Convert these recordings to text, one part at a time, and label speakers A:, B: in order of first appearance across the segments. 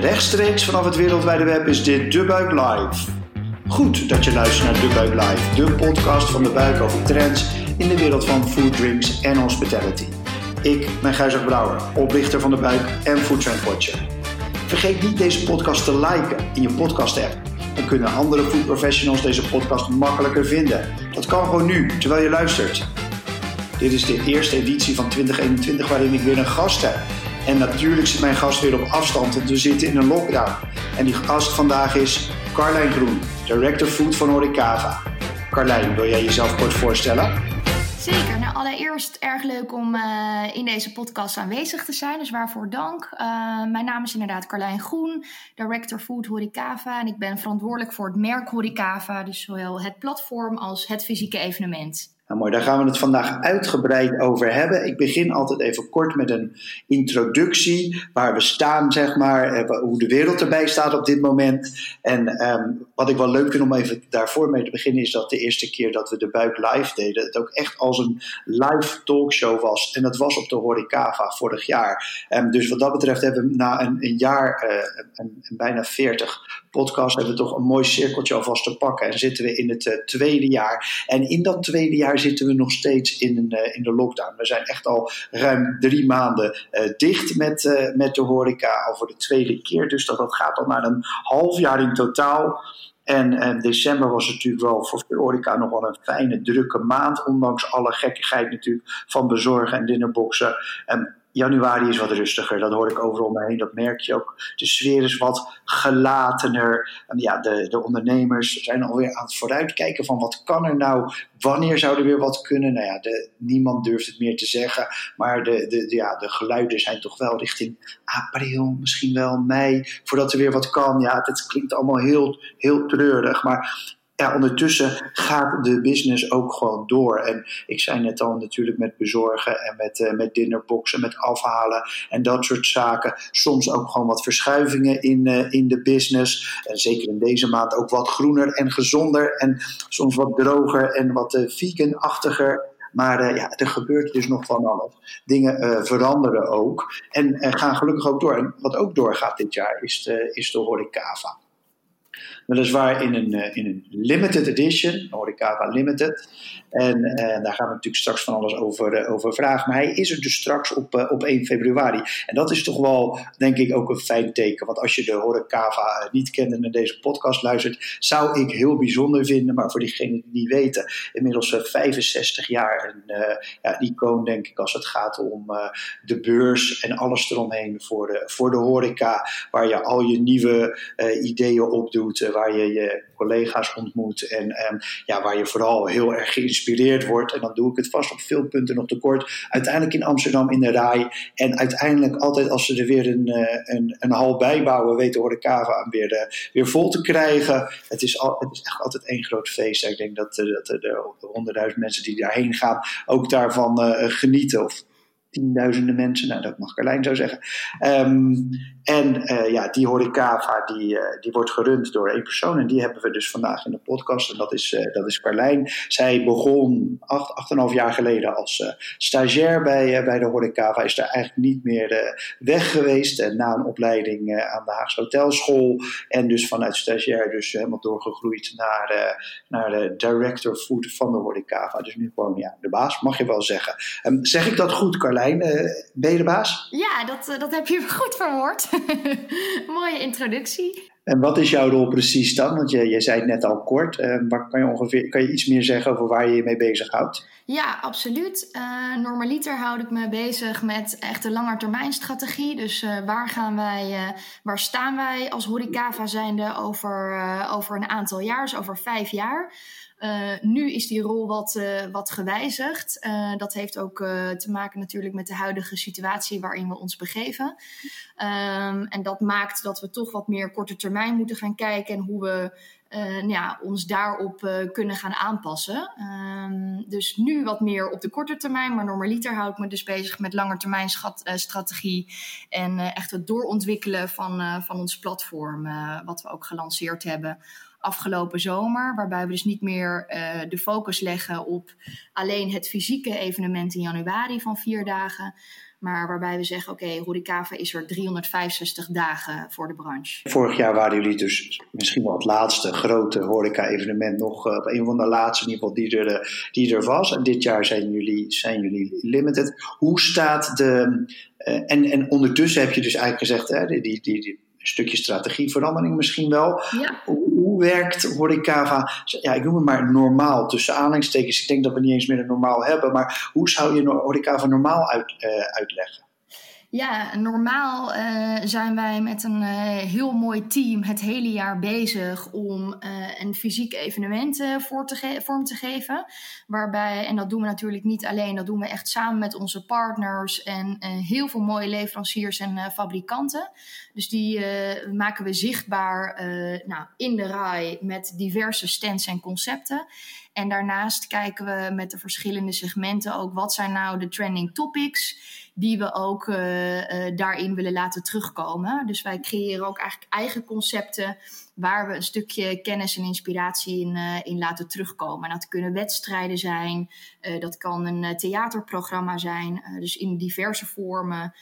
A: Rechtstreeks vanaf het wereldwijde web is dit De Buik Live. Goed dat je luistert naar De Buik Live, de podcast van De Buik over trends in de wereld van food, drinks en hospitality. Ik ben Gijzer Brouwer, oprichter van De Buik en Food Trend Watcher. Vergeet niet deze podcast te liken in je podcast app. Dan kunnen andere food professionals deze podcast makkelijker vinden. Dat kan gewoon nu, terwijl je luistert. Dit is de eerste editie van 2021 waarin ik weer een gast heb. En natuurlijk zit mijn gast weer op afstand, want we zitten in een lockdown. En die gast vandaag is Carlijn Groen, Director Food van Horicava. Carlijn, wil jij jezelf kort voorstellen?
B: Zeker. Allereerst erg leuk om uh, in deze podcast aanwezig te zijn. Dus waarvoor dank. Uh, mijn naam is inderdaad Carlijn Groen, Director Food Horicava. En ik ben verantwoordelijk voor het merk Horicava. Dus zowel het platform als het fysieke evenement.
A: Nou mooi, daar gaan we het vandaag uitgebreid over hebben. Ik begin altijd even kort met een introductie, waar we staan, zeg maar, eh, hoe de wereld erbij staat op dit moment. En um, wat ik wel leuk vind om even daarvoor mee te beginnen, is dat de eerste keer dat we de buik live deden, het ook echt als een live talkshow was. En dat was op de Horicava vorig jaar. Um, dus wat dat betreft hebben we na een, een jaar, uh, bijna 40 podcasts, hebben we toch een mooi cirkeltje alvast te pakken. En zitten we in het uh, tweede jaar. En in dat tweede jaar zitten we nog steeds in, uh, in de lockdown. We zijn echt al ruim drie maanden dicht met, met de horeca, al voor de tweede keer. Dus dat, dat gaat al naar een half jaar in totaal. En december was natuurlijk wel voor de horeca nog wel een fijne, drukke maand. Ondanks alle gekkigheid natuurlijk van bezorgen en dinnerboxen. En Januari is wat rustiger, dat hoor ik overal mee heen, dat merk je ook. De sfeer is wat gelatener. En ja, de, de ondernemers zijn alweer aan het vooruitkijken van wat kan er nou, wanneer zou er weer wat kunnen. Nou ja, de, niemand durft het meer te zeggen, maar de, de, ja, de geluiden zijn toch wel richting april, misschien wel mei, voordat er weer wat kan. Ja, het klinkt allemaal heel, heel treurig, maar ja, ondertussen gaat de business ook gewoon door. En ik zei net al natuurlijk met bezorgen en met, uh, met dinnerboxen, met afhalen en dat soort zaken. Soms ook gewoon wat verschuivingen in, uh, in de business. En zeker in deze maand ook wat groener en gezonder. En soms wat droger en wat uh, vegan-achtiger. Maar ja, er gebeurt dus nog van alles. Dingen veranderen ook. En gaan gelukkig ook door. En wat ook doorgaat dit jaar is de, is de horecava. Weliswaar in een, uh, in een limited edition, Horicava Limited. En uh, daar gaan we natuurlijk straks van alles over, uh, over vragen. Maar hij is er dus straks op, op 1 februari. En dat is toch wel, denk ik, ook een fijn teken. Want als je de Horicava niet kent en naar deze podcast luistert, zou ik heel bijzonder vinden. Maar voor diegenen die niet weten, inmiddels 65 jaar een ja, icoon, denk ik, als het gaat om de beurs en alles eromheen voor de, voor de horeca. Waar je al je nieuwe ideeën opdoet waar je je collega's ontmoet en, en ja, waar je vooral heel erg geïnspireerd wordt. En dan doe ik het vast op veel punten nog tekort. Uiteindelijk in Amsterdam in de rij. En uiteindelijk altijd als ze er weer een, eh, een, een hal bijbouwen, weten we de weer, uh, weer vol te krijgen. Het is, al, het is echt altijd één groot feest. Ik denk dat, dat de honderdduizend mensen die daarheen gaan ook daarvan genieten. Of tienduizenden mensen, nou dat mag Carlijn zo zeggen. Um, en uh, ja, die horecava die, uh, die wordt gerund door één persoon en die hebben we dus vandaag in de podcast en dat is, uh, dat is Carlijn. Zij begon acht, acht en half jaar geleden als stagiair bij, bij de horecava, is daar eigenlijk niet meer weg geweest na een opleiding aan de Haagse Hotelschool en dus vanuit stagiair dus helemaal doorgegroeid naar, naar de director food van de horecava. Dus nu gewoon ja, de baas, mag je wel zeggen. Um, zeg ik dat goed Carlijn? Ben je de baas?
B: Ja, dat, dat heb je goed verwoord. Mooie introductie.
A: En wat is jouw rol precies dan? Want je, je zei het net al kort. Uh, maar kan je, ongeveer, kan je iets meer zeggen over waar je je mee bezighoudt?
B: Ja, absoluut. Uh, normaliter houd ik me bezig met echt de langetermijnstrategie. Dus uh, waar gaan wij, waar staan wij als Horecava zijnde over, over een aantal jaar, dus over vijf jaar? Uh, nu is die rol wat, uh, wat gewijzigd. Uh, dat heeft ook te maken natuurlijk met de huidige situatie waarin we ons begeven. Um, en dat maakt dat we toch wat meer korte termijn moeten gaan kijken en hoe we nou ja, ons daarop kunnen gaan aanpassen. Um, dus nu wat meer op de korte termijn, maar normaliter hou ik me dus bezig met langetermijn strategie en echt het doorontwikkelen van, van ons platform, wat we ook gelanceerd hebben afgelopen zomer. Waarbij we dus niet meer uh, de focus leggen op alleen het fysieke evenement in januari van vier dagen. Maar waarbij we zeggen, oké, okay, Horecava is er 365 dagen voor de branche.
A: Vorig jaar waren jullie dus misschien wel het laatste grote horeca-evenement nog, uh, een van de laatste in ieder geval die er, die er was. En dit jaar zijn jullie, zijn jullie limited. Hoe staat de... Uh, en, en ondertussen heb je dus eigenlijk gezegd, hè, die, die, die, een stukje strategieverandering misschien wel.
B: Ja.
A: Hoe, hoe werkt Horecava, ja, ik noem het maar normaal, tussen aanhalingstekens. Ik denk dat we niet eens meer een normaal hebben, maar hoe zou je Horecava normaal uit, uh, uitleggen?
B: Ja, normaal uh, zijn wij met een uh, heel mooi team het hele jaar bezig om uh, een fysiek evenement voor te vorm te geven. Waarbij, en dat doen we natuurlijk niet alleen, dat doen we echt samen met onze partners en heel veel mooie leveranciers en fabrikanten. Dus die maken we zichtbaar nou, in de RAI met diverse stands en concepten. En daarnaast kijken we met de verschillende segmenten ook wat zijn nou de trending topics die we ook uh, uh, daarin willen laten terugkomen. Dus wij creëren ook eigenlijk eigen concepten waar we een stukje kennis en inspiratie in, uh, in laten terugkomen. En dat kunnen wedstrijden zijn, dat kan een theaterprogramma zijn. dus in diverse vormen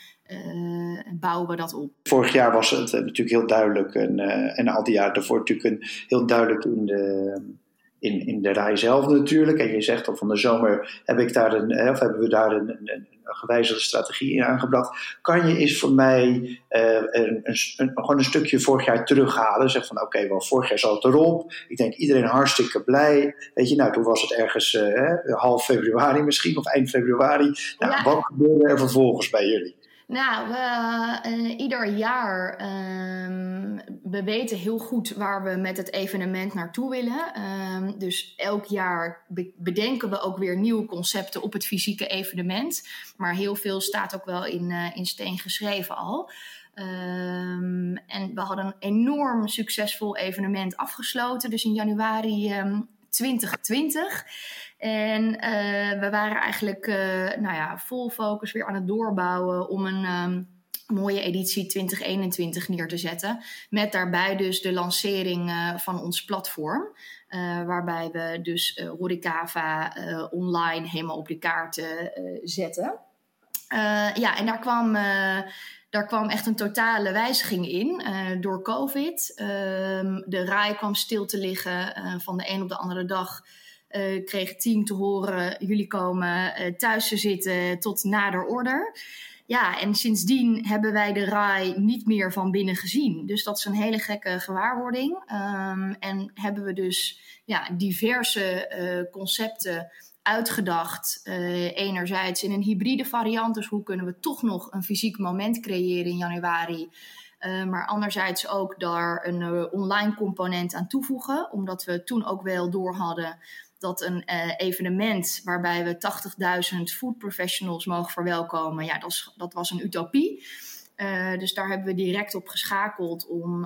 B: bouwen we dat op.
A: Vorig jaar was het natuurlijk heel duidelijk, en, en al die jaren daarvoor natuurlijk een, heel duidelijk in de in, in de rij zelf natuurlijk. En je zegt al van de zomer heb ik daar een, of hebben we daar een, een, een gewijzigde strategie in aangebracht. Kan je eens voor mij uh, een, een, gewoon een stukje vorig jaar terughalen? Zeg van oké, okay, wel vorig jaar zat het erop. Ik denk iedereen hartstikke blij. Weet je, nou toen was het ergens uh, half februari misschien of eind februari. Nou, ja. Wat gebeurde er vervolgens bij jullie?
B: Nou, we, uh, ieder jaar, uh, we weten heel goed waar we met het evenement naartoe willen. Uh, dus elk jaar be bedenken we ook weer nieuwe concepten op het fysieke evenement. Maar heel veel staat ook wel in, uh, in steen geschreven al. Um, en we hadden een enorm succesvol evenement afgesloten. Dus in januari um, 2020. En uh, we waren eigenlijk uh, nou ja, vol focus weer aan het doorbouwen om een um, mooie editie 2021 neer te zetten. Met daarbij dus de lancering uh, van ons platform. waarbij we dus uh, online helemaal op de kaarten zetten. ja, en daar kwam daar kwam echt een totale wijziging in door COVID. Uh, de RAI kwam stil te liggen. Van de een op de andere dag kreeg het team te horen: jullie komen thuis te zitten tot nader order. Ja, en sindsdien hebben wij de RAI niet meer van binnen gezien. Dus dat is een hele gekke gewaarwording. Um, en hebben we dus ja, diverse concepten uitgedacht. Uh, enerzijds in een hybride variant, dus hoe kunnen we toch nog een fysiek moment creëren in januari. Uh, maar anderzijds ook daar een uh, online component aan toevoegen, omdat we toen ook wel door hadden dat een evenement waarbij we 80.000 food professionals mogen verwelkomen, ja, dat, dat was een utopie. dus daar hebben we direct op geschakeld om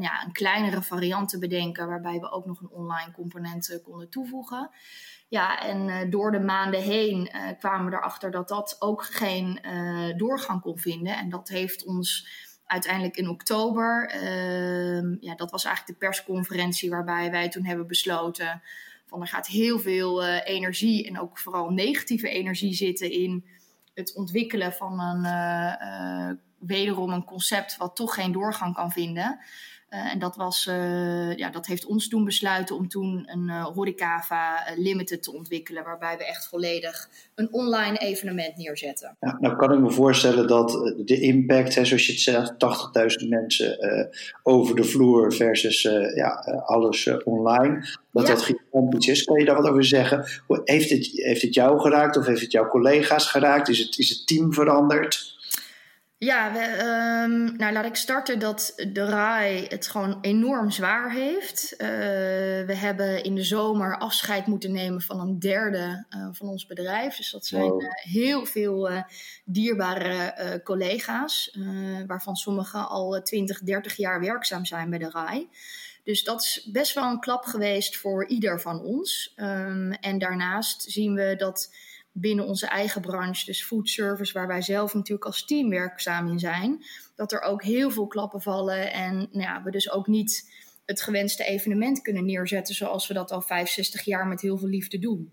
B: ja, een kleinere variant te bedenken, waarbij we ook nog een online component konden toevoegen. Ja, en door de maanden heen kwamen we erachter dat dat ook geen doorgang kon vinden. En dat heeft ons uiteindelijk in oktober, ehm, ja, dat was eigenlijk de persconferentie waarbij wij toen hebben besloten van er gaat heel veel energie en ook vooral negatieve energie zitten in het ontwikkelen van een wederom een concept wat toch geen doorgang kan vinden. Uh, en dat, was, uh, ja, dat heeft ons toen besluiten om toen een uh, Horecava Limited te ontwikkelen, waarbij we echt volledig een online evenement neerzetten.
A: Ja, nou kan ik me voorstellen dat de impact, hè, zoals je het zegt, 80.000 mensen over de vloer versus ja, alles online, dat ja. dat gigantisch is. Kan je daar wat over zeggen? Heeft het, heeft het jou geraakt of heeft het jouw collega's geraakt? Is het, is het team veranderd?
B: Ja, we, um, nou laat ik starten dat de RAI het gewoon enorm zwaar heeft. Uh, we hebben in de zomer afscheid moeten nemen van een derde uh, van ons bedrijf. Dus dat zijn wow. uh, heel veel dierbare collega's, waarvan sommigen al 20, 30 jaar werkzaam zijn bij de RAI. Dus dat is best wel een klap geweest voor ieder van ons. Um, en daarnaast zien we dat binnen onze eigen branche, dus food service, waar wij zelf natuurlijk als team werkzaam in zijn, dat er ook heel veel klappen vallen en nou ja, we dus ook niet het gewenste evenement kunnen neerzetten zoals we dat al 65 jaar met heel veel liefde doen.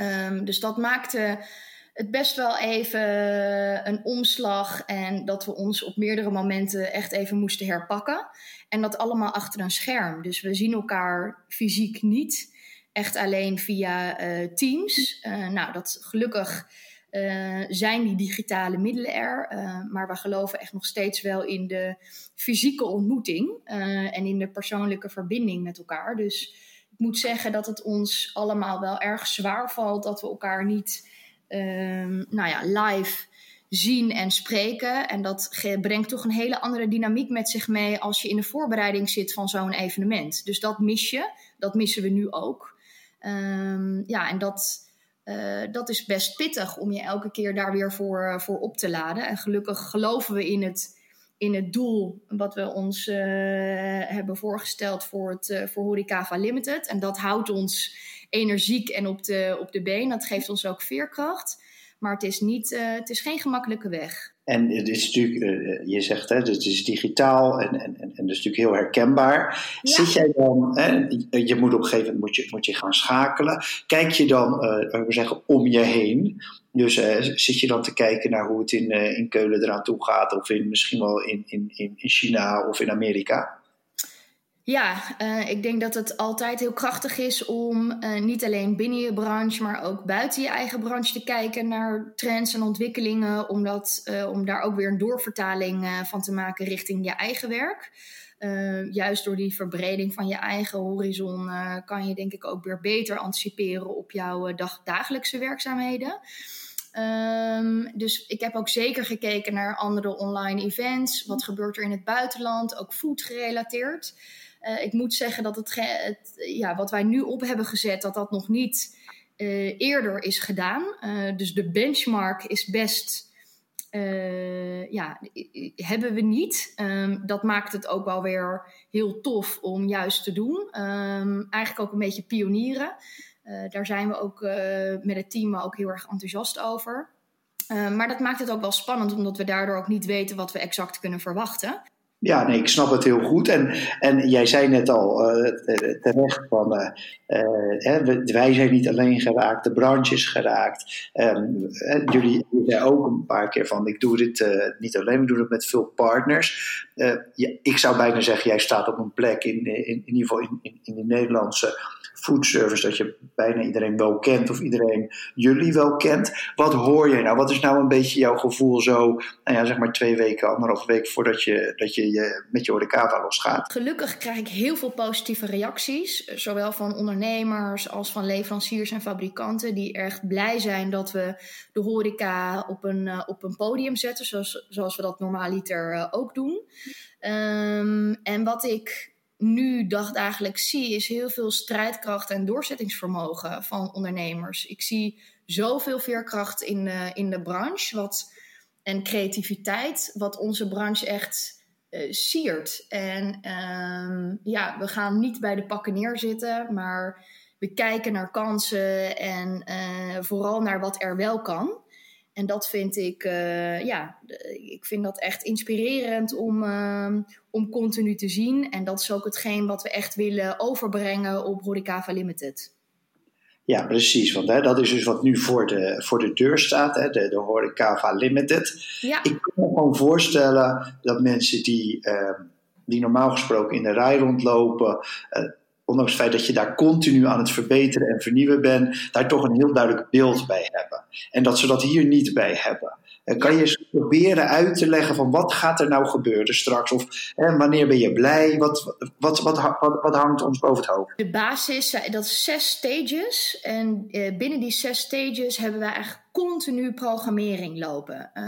B: Um, dus dat maakte het best wel even een omslag en dat we ons op meerdere momenten echt even moesten herpakken. En dat allemaal achter een scherm. Dus we zien elkaar fysiek niet, echt alleen via uh, Teams. Uh, nou, dat gelukkig uh, zijn die digitale middelen er. maar we geloven echt nog steeds wel in de fysieke ontmoeting en in de persoonlijke verbinding met elkaar. Dus ik moet zeggen dat het ons allemaal wel erg zwaar valt dat we elkaar niet Ehm, nou ja, live zien en spreken. En dat brengt toch een hele andere dynamiek met zich mee als je in de voorbereiding zit van zo'n evenement. Dus dat mis je, dat missen we nu ook. Ehm, ja, en dat, uh, dat is best pittig om je elke keer daar weer voor, uh, voor op te laden. En gelukkig geloven we in het, in het doel wat we ons uh, hebben voorgesteld voor, het, voor Horecava Limited. En dat houdt ons energiek en op de, op de been. Dat geeft ons ook veerkracht. Maar het is, niet, het is geen gemakkelijke weg.
A: En het is natuurlijk, uh, je zegt hè, het is digitaal en, en, en, en dat is natuurlijk heel herkenbaar. Ja. Zit jij dan, hè, je moet op een gegeven moment moet je, moet je gaan schakelen. Kijk je dan, uh, we zeggen, om je heen? Dus zit je dan te kijken naar hoe het in, in Keulen eraan toe gaat, of in, misschien wel in, in, in China of in Amerika?
B: Ja, uh, ik denk dat het altijd heel krachtig is om uh, niet alleen binnen je branche, maar ook buiten je eigen branche te kijken naar trends en ontwikkelingen, om, dat, uh, om daar ook weer een doorvertaling van te maken richting je eigen werk. juist door die verbreding van je eigen horizon kan je denk ik ook weer beter anticiperen op jouw dag, dagelijkse werkzaamheden. Um, dus ik heb ook zeker gekeken naar andere online events. Wat gebeurt er in het buitenland? Ook food gerelateerd. Uh, ik moet zeggen dat het, ja, wat wij nu op hebben gezet, dat dat nog niet uh, eerder is gedaan. Uh, dus de benchmark is best. ja, hebben we niet. Um, dat maakt het ook wel weer heel tof om juist te doen. Um, eigenlijk ook een beetje pionieren. daar zijn we ook met het team ook heel erg enthousiast over. maar dat maakt het ook wel spannend, omdat we daardoor ook niet weten wat we exact kunnen verwachten.
A: Ja, nee, ik snap het heel goed. En, en jij zei net al uh, terecht van, uh, uh, wij zijn niet alleen geraakt, de branche is geraakt. Um, jullie zeiden ook een paar keer van, ik doe dit niet alleen, ik doe het met veel partners. Ik zou bijna zeggen, jij staat op een plek, in, in, in ieder geval in, in de Nederlandse foodservice, dat je bijna iedereen wel kent of iedereen jullie wel kent. Wat hoor je nou? Wat is nou een beetje jouw gevoel zo, nou ja, zeg maar twee weken, anderhalf week voordat je, dat je, je met je horecava losgaat?
B: Gelukkig krijg ik heel veel positieve reacties, zowel van ondernemers als van leveranciers en fabrikanten, die erg blij zijn dat we de horeca op een, uh, op een podium zetten, zoals, zoals we dat normaliter uh, ook doen. Um, en wat ik nu dagdagelijks zie, is heel veel strijdkracht en doorzettingsvermogen van ondernemers. Ik zie zoveel veerkracht in de, in de branche wat, en creativiteit, wat onze branche echt uh, siert. En um, ja, we gaan niet bij de pakken neerzitten, maar we kijken naar kansen en uh, vooral naar wat er wel kan. En dat vind ik, uh, ja, ik vind dat echt inspirerend om, uh, om continu te zien. En dat is ook hetgeen wat we echt willen overbrengen op Horecava Limited.
A: Ja, precies. Want hè, dat is dus wat nu voor de, voor de deur staat, hè, de, de Horecava Limited. Ja. Ik kan me gewoon voorstellen dat mensen die, uh, die normaal gesproken in de rij rondlopen ondanks het feit dat je daar continu aan het verbeteren en vernieuwen bent, daar toch een heel duidelijk beeld bij hebben. En dat ze dat hier niet bij hebben. Uh, kan je eens proberen uit te leggen van wat gaat er nou gebeuren straks? Of wanneer ben je blij? Wat, wat, wat, wat, hangt ons boven het hoofd?
B: De basis, eh, dat is zes stages. En uh, binnen die zes stages hebben we eigenlijk continu programmering lopen. Uh,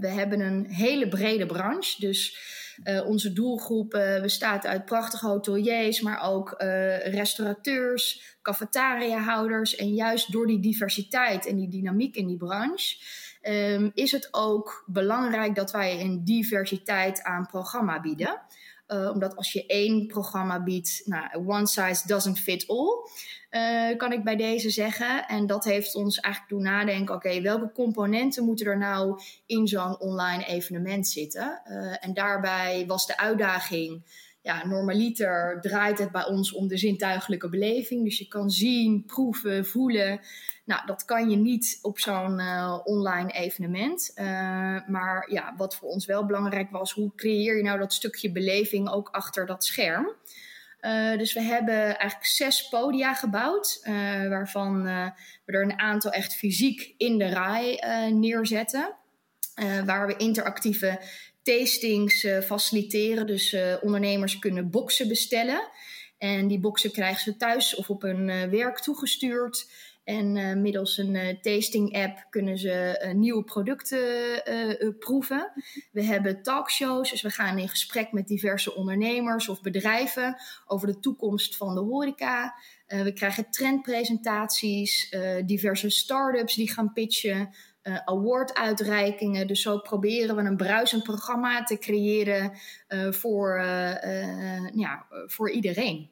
B: we hebben een hele brede branche, dus uh, onze doelgroep uh, bestaat uit prachtige hoteliers, maar ook uh, restaurateurs, cafetariahouders. En juist door die diversiteit en die dynamiek in die branche um, is het ook belangrijk dat wij een diversiteit aan programma bieden. Omdat als je één programma biedt, nou, one size doesn't fit all. Uh, kan ik bij deze zeggen. En dat heeft ons eigenlijk doen nadenken: oké, welke componenten moeten er nou in zo'n online evenement zitten? Uh, en daarbij was de uitdaging ja, normaliter draait het bij ons om de zintuigelijke beleving. Dus je kan zien, proeven, voelen. Nou, dat kan je niet op zo'n uh, online evenement. Uh, maar ja, wat voor ons wel belangrijk was, hoe creëer je nou dat stukje beleving ook achter dat scherm? Uh, dus we hebben eigenlijk zes podia gebouwd, waarvan we er een aantal echt fysiek in de rij neerzetten. waar we interactieve tastings uh, faciliteren. Dus uh, ondernemers kunnen boxen bestellen. En die boxen krijgen ze thuis of op hun uh, werk toegestuurd. En middels een tasting-app kunnen ze nieuwe producten proeven. We hebben talkshows, dus we gaan in gesprek met diverse ondernemers of bedrijven over de toekomst van de horeca. we krijgen trendpresentaties, diverse start-ups die gaan pitchen uh, award-uitreikingen. Dus zo proberen we een bruisend programma te creëren uh, voor, uh, ja, voor iedereen.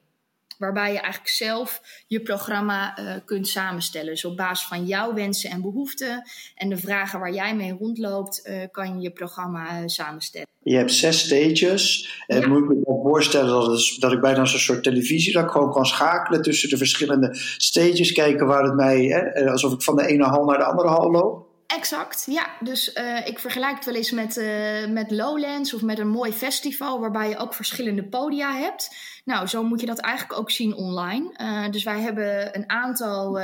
B: Waarbij je eigenlijk zelf je programma kunt samenstellen. Dus op basis van jouw wensen en behoeften en de vragen waar jij mee rondloopt, kan je je programma samenstellen.
A: Je hebt zes stages. En ja. moet ik me voorstellen dat, het, dat ik bijna een soort televisie, dat ik gewoon kan schakelen tussen de verschillende stages, kijken waar het mij, hè, alsof ik van de ene hal naar de andere hal loop.
B: Exact, ja. Dus uh, ik vergelijk het wel eens met, uh, met Lowlands of met een mooi festival waarbij je ook verschillende podia hebt. Nou, zo moet je dat eigenlijk ook zien online. Uh, dus wij hebben een aantal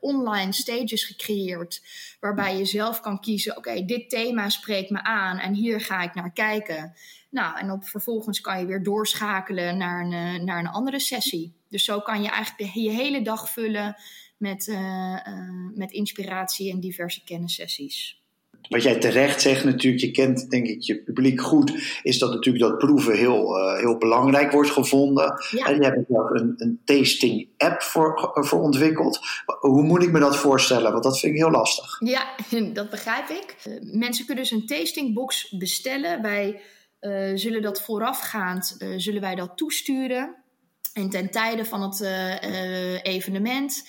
B: online stages gecreëerd waarbij je zelf kan kiezen: oké, dit thema spreekt me aan en hier ga ik naar kijken. Nou, en op, vervolgens kan je weer doorschakelen naar een, naar een andere sessie. Dus zo kan je eigenlijk je hele dag vullen met, uh, met inspiratie en diverse kennissessies.
A: Wat jij terecht zegt natuurlijk, je kent denk ik je publiek goed, is dat natuurlijk dat proeven heel, uh, heel belangrijk wordt gevonden. Ja. En je hebt ook een, een tasting app voor, voor ontwikkeld. Hoe moet ik me dat voorstellen? Want dat vind ik heel lastig.
B: Ja, dat begrijp ik. mensen kunnen dus een tastingbox bestellen. Wij zullen dat voorafgaand, zullen wij dat toesturen. En ten tijde van het evenement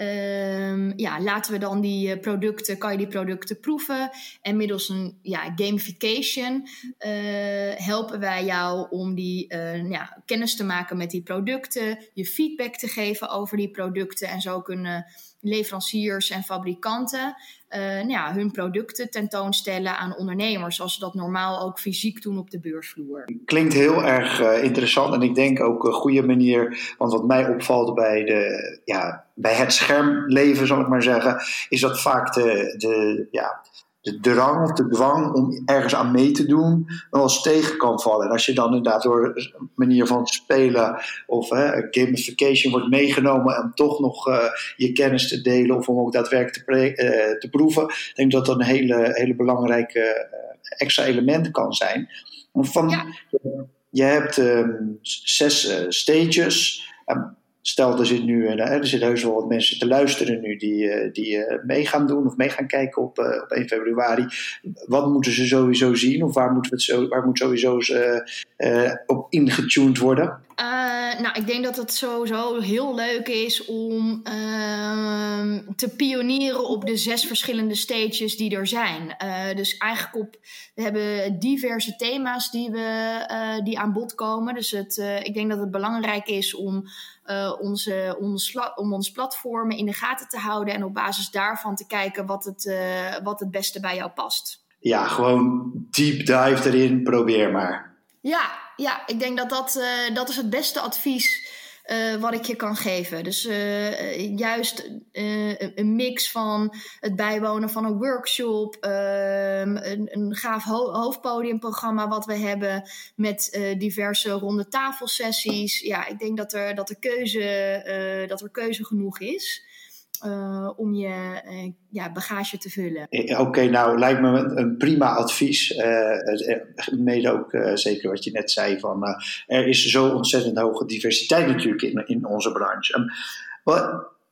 B: Um, ja, laten we dan die eh, producten, kan je die producten proeven. En middels een ja, gamification uh, helpen wij jou om die uh, ja, kennis te maken met die producten, je feedback te geven over die producten. En zo kunnen leveranciers en fabrikanten uh, nou ja, hun producten tentoonstellen aan ondernemers, zoals ze dat normaal ook fysiek doen op de beursvloer.
A: Klinkt heel erg uh, interessant en ik denk ook een goede manier, want wat mij opvalt bij, de, ja, bij het schermleven, zal ik maar zeggen, is dat vaak de, de, ja, de drang of de dwang om ergens aan mee te doen wel eens tegen kan vallen. En als je dan inderdaad door een manier van spelen of hè, gamification wordt meegenomen om toch nog uh, je kennis te delen of om ook daadwerkelijk te, uh, te proeven, ik denk dat dat een hele, hele belangrijke uh, extra element kan zijn. Van, ja. Je hebt um, zes stages. Stel, er zit nu uh, er zitten heus wel wat mensen te luisteren nu die, uh, die uh, mee gaan doen of mee gaan kijken op, op 1 februari. Wat moeten ze sowieso zien of waar, moeten we het zo, waar moet sowieso op ingetuned worden?
B: nou, ik denk dat het sowieso heel leuk is om ehm, te pionieren op de zes verschillende stages die er zijn. dus eigenlijk op, we hebben diverse thema's die, we, die aan bod komen. Dus het, ik denk dat het belangrijk is om uh, onze, onze, om ons platformen in de gaten te houden en op basis daarvan te kijken wat het, uh, wat het beste bij jou past.
A: Ja, gewoon deep dive erin, probeer maar.
B: Ja, ja ik denk dat dat, uh, dat is het beste advies uh, wat ik je kan geven. Dus uh, juist uh, een mix van het bijwonen van een workshop, ehm, een, een, gaaf ho hoofdpodiumprogramma wat we hebben met diverse ronde tafelsessies. Ja, ik denk dat er, dat er, keuze, dat er keuze genoeg is. Uh, om je uh, ja, bagage te vullen.
A: Oké, nou lijkt me een, prima advies. Mede ook zeker wat je net zei van er is zo ontzettend hoge diversiteit natuurlijk in, in onze branche. Um,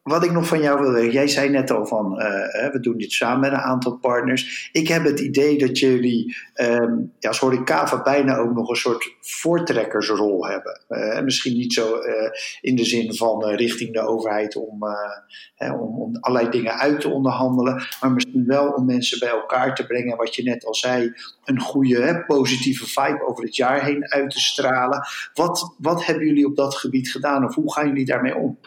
A: wat ik nog van jou wil weten, jij zei net al van uh, we doen dit samen met een aantal partners. Ik heb het idee dat jullie um, ja, als Horecava bijna ook nog een soort voortrekkersrol hebben. Uh, misschien niet zo uh, in de zin van richting de overheid om, om, om, allerlei dingen uit te onderhandelen, maar misschien wel om mensen bij elkaar te brengen. Wat je net al zei, een goede hè, positieve vibe over het jaar heen uit te stralen. Wat, wat hebben jullie op dat gebied gedaan of hoe gaan jullie daarmee om?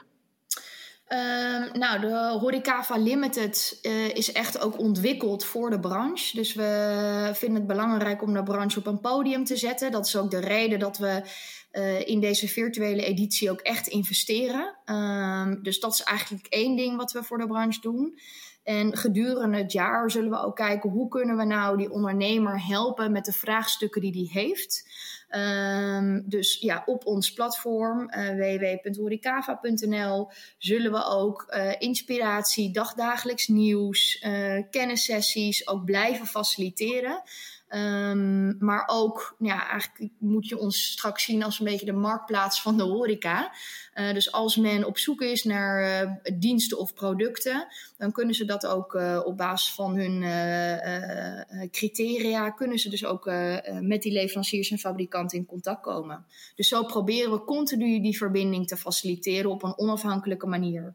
B: Um, nou, de Horecava Limited uh, is echt ook ontwikkeld voor de branche. Dus we vinden het belangrijk om de branche op een podium te zetten. Dat is ook de reden dat we uh, in deze virtuele editie ook echt investeren. Um, dus dat is eigenlijk één ding wat we voor de branche doen. En gedurende het jaar zullen we ook kijken hoe kunnen we nou die ondernemer helpen met de vraagstukken die die heeft. Um, dus ja, op ons platform uh, www.horicava.nl zullen we ook uh, inspiratie, dagdagelijks nieuws, uh, kennissessies ook blijven faciliteren. Um, maar ook, ja, eigenlijk moet je ons straks zien als een beetje de marktplaats van de horeca. Uh, dus als men op zoek is naar uh, diensten of producten, dan kunnen ze dat ook uh, op basis van hun criteria, kunnen ze dus ook met die leveranciers en fabrikanten in contact komen. Dus zo proberen we continu die verbinding te faciliteren op een onafhankelijke manier.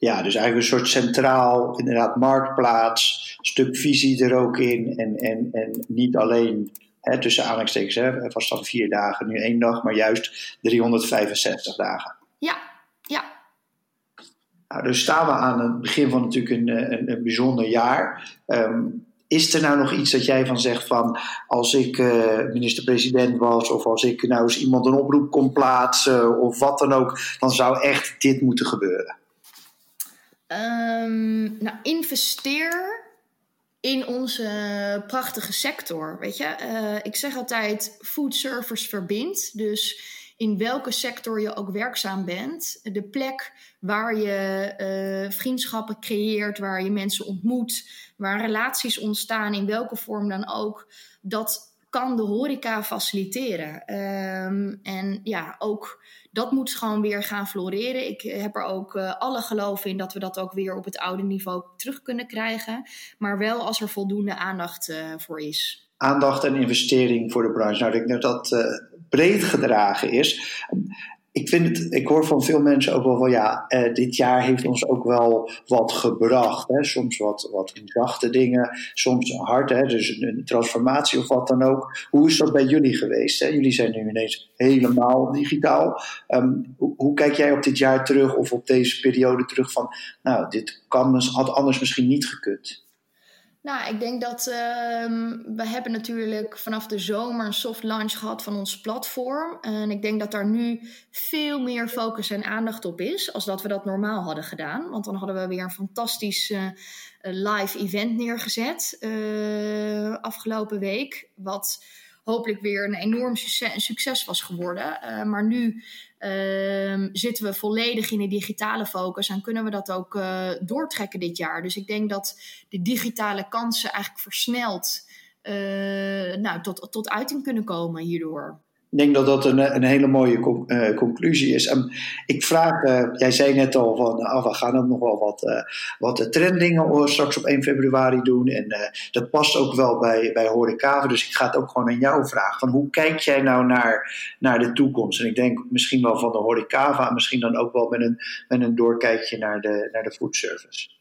A: Ja, dus eigenlijk een soort centraal, inderdaad, marktplaats, stuk visie er ook in. En, en, en niet alleen hè, tussen aanhalingstekens, hè, was dan vier dagen, nu één dag, maar juist 365 dagen.
B: Ja, ja.
A: Nou, dus staan we aan het begin van natuurlijk een, een, een bijzonder jaar. Um, is er nou nog iets dat jij van zegt van als ik uh, minister-president was of als ik nou eens iemand een oproep kon plaatsen of wat dan ook, dan zou echt dit moeten gebeuren?
B: Um, nou, investeer in onze prachtige sector. Weet je, uh, ik zeg altijd: food service verbindt. Dus in welke sector je ook werkzaam bent, de plek waar je uh, vriendschappen creëert, waar je mensen ontmoet, waar relaties ontstaan, in welke vorm dan ook, dat kan de horeca faciliteren. Um, en ja, ook dat moet gewoon weer gaan floreren. Ik heb er ook uh, alle geloof in dat we dat ook weer op het oude niveau terug kunnen krijgen. Maar wel als er voldoende aandacht uh, voor is.
A: Aandacht en investering voor de branche. Nou, ik denk dat dat breed gedragen is ik, vind het, ik hoor van veel mensen ook wel van ja, eh, dit jaar heeft ons ook wel wat gebracht. Hè? Soms wat, wat zachte dingen, soms hard, hè? dus een, transformatie of wat dan ook. Hoe is dat bij jullie geweest? Hè? Jullie zijn nu ineens helemaal digitaal. Hoe, hoe, kijk jij op dit jaar terug of op deze periode terug van, nou, dit kan, had anders misschien niet gekund?
B: Nou, ik denk dat uh, we hebben natuurlijk vanaf de zomer een soft launch gehad van ons platform. En ik denk dat daar nu veel meer focus en aandacht op is als dat we dat normaal hadden gedaan. Want dan hadden we weer een fantastisch uh, live event neergezet uh, afgelopen week. Wat hopelijk weer een enorm succes was geworden. Uh, maar nu uh, zitten we volledig in de digitale focus en kunnen we dat ook uh, doortrekken dit jaar. Dus ik denk dat de digitale kansen eigenlijk versneld uh, nou, tot, tot uiting kunnen komen hierdoor.
A: Ik denk dat dat een, een hele mooie uh, conclusie is. Um, ik vraag, uh, jij zei net al van, uh, we gaan ook nog wel wat, wat trendingen straks op 1 februari doen. En dat past ook wel bij, bij Horecava. Dus ik ga het ook gewoon aan jou vragen. Van hoe kijk jij nou naar, naar de toekomst? En ik denk misschien wel van de Horecava, misschien dan ook wel met een, met een doorkijkje naar de, naar de food service.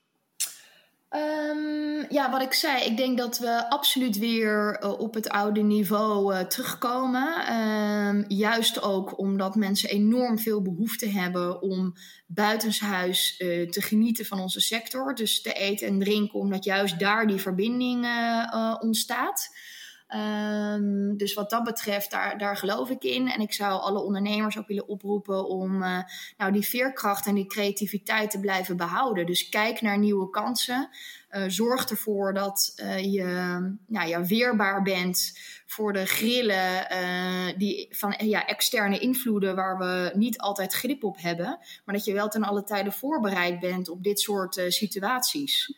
B: Um, ja, wat ik zei, ik denk dat we absoluut weer uh, op het oude niveau uh, terugkomen. Um, juist ook omdat mensen enorm veel behoefte hebben om buitenshuis uh, te genieten van onze sector. Dus te eten en drinken, omdat juist daar die verbinding ontstaat. Um, dus wat dat betreft, daar, daar geloof ik in. En ik zou alle ondernemers ook willen oproepen om uh, nou, die veerkracht en die creativiteit te blijven behouden. Dus kijk naar nieuwe kansen. Uh, zorg ervoor dat uh, je nou, ja, weerbaar bent voor de grillen die van ja, externe invloeden waar we niet altijd grip op hebben. Maar dat je wel ten alle tijde voorbereid bent op dit soort situaties.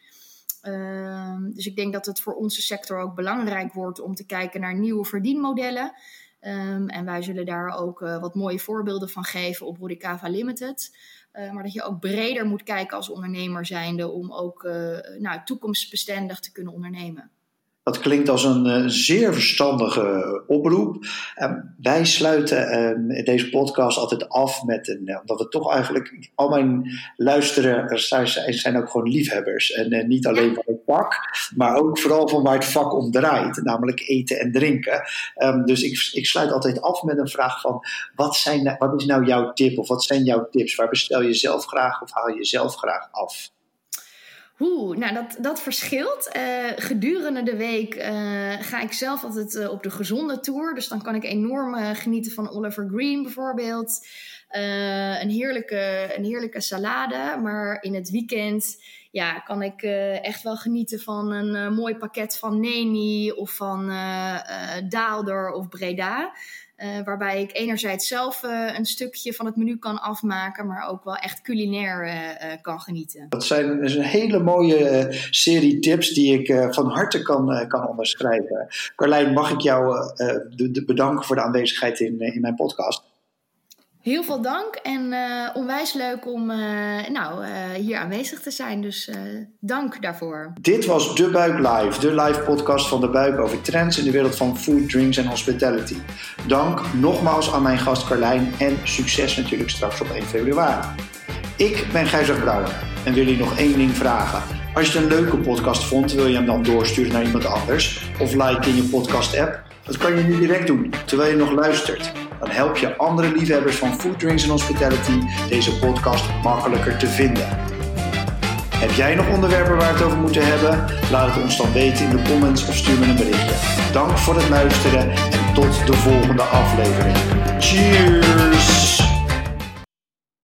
B: Uh, dus ik denk dat het voor onze sector ook belangrijk wordt om te kijken naar nieuwe verdienmodellen. Ehm, en wij zullen daar ook wat mooie voorbeelden van geven op Rodicava Limited. maar dat je ook breder moet kijken als ondernemer zijnde om ook nou, toekomstbestendig te kunnen ondernemen.
A: Dat klinkt als een uh, zeer verstandige oproep. Uh, wij sluiten uh, deze podcast altijd af met een. omdat we toch eigenlijk. Al mijn luisteraars zijn, zijn ook gewoon liefhebbers. En eh, niet alleen van het vak, maar ook vooral van waar het vak om draait. Namelijk eten en drinken. Um, dus ik, ik sluit altijd af met een vraag van. Wat, zijn, wat is nou jouw tip? Of wat zijn jouw tips? Waar bestel je zelf graag of haal je zelf graag af?
B: Oeh, nou dat, dat verschilt. Uh, gedurende de week uh, ga ik zelf altijd uh, op de gezonde tour. Dus dan kan ik enorm genieten van Oliver Green bijvoorbeeld. een, heerlijke, een heerlijke salade. Maar in het weekend ja, kan ik echt wel genieten van een mooi pakket van Neni of van Daalder of Breda. Uh, waarbij ik enerzijds zelf uh, een stukje van het menu kan afmaken, maar ook wel echt culinair uh, kan genieten.
A: Dat zijn is een hele mooie serie tips die ik van harte kan, kan onderschrijven. Carlijn, mag ik jou de bedanken voor de aanwezigheid in, in mijn podcast?
B: Heel veel dank en uh, onwijs leuk om uh, nou, uh, hier aanwezig te zijn. Dus dank daarvoor.
A: Dit was De Buik Live, de live podcast van De Buik over trends in de wereld van food, drinks en hospitality. Dank nogmaals aan mijn gast Carlijn en succes natuurlijk straks op 1 februari. Ik ben Gijzer Brouwer en wil je nog één ding vragen. Als je het een leuke podcast vond, wil je hem dan doorsturen naar iemand anders of like in je podcast app? Dat kan je nu direct doen, terwijl je nog luistert dan help je andere liefhebbers van food, drinks en hospitality deze podcast makkelijker te vinden. Heb jij nog onderwerpen waar we het over moeten hebben? Laat het ons dan weten in de comments of stuur me een berichtje. Dank voor het luisteren en tot de volgende aflevering. Cheers!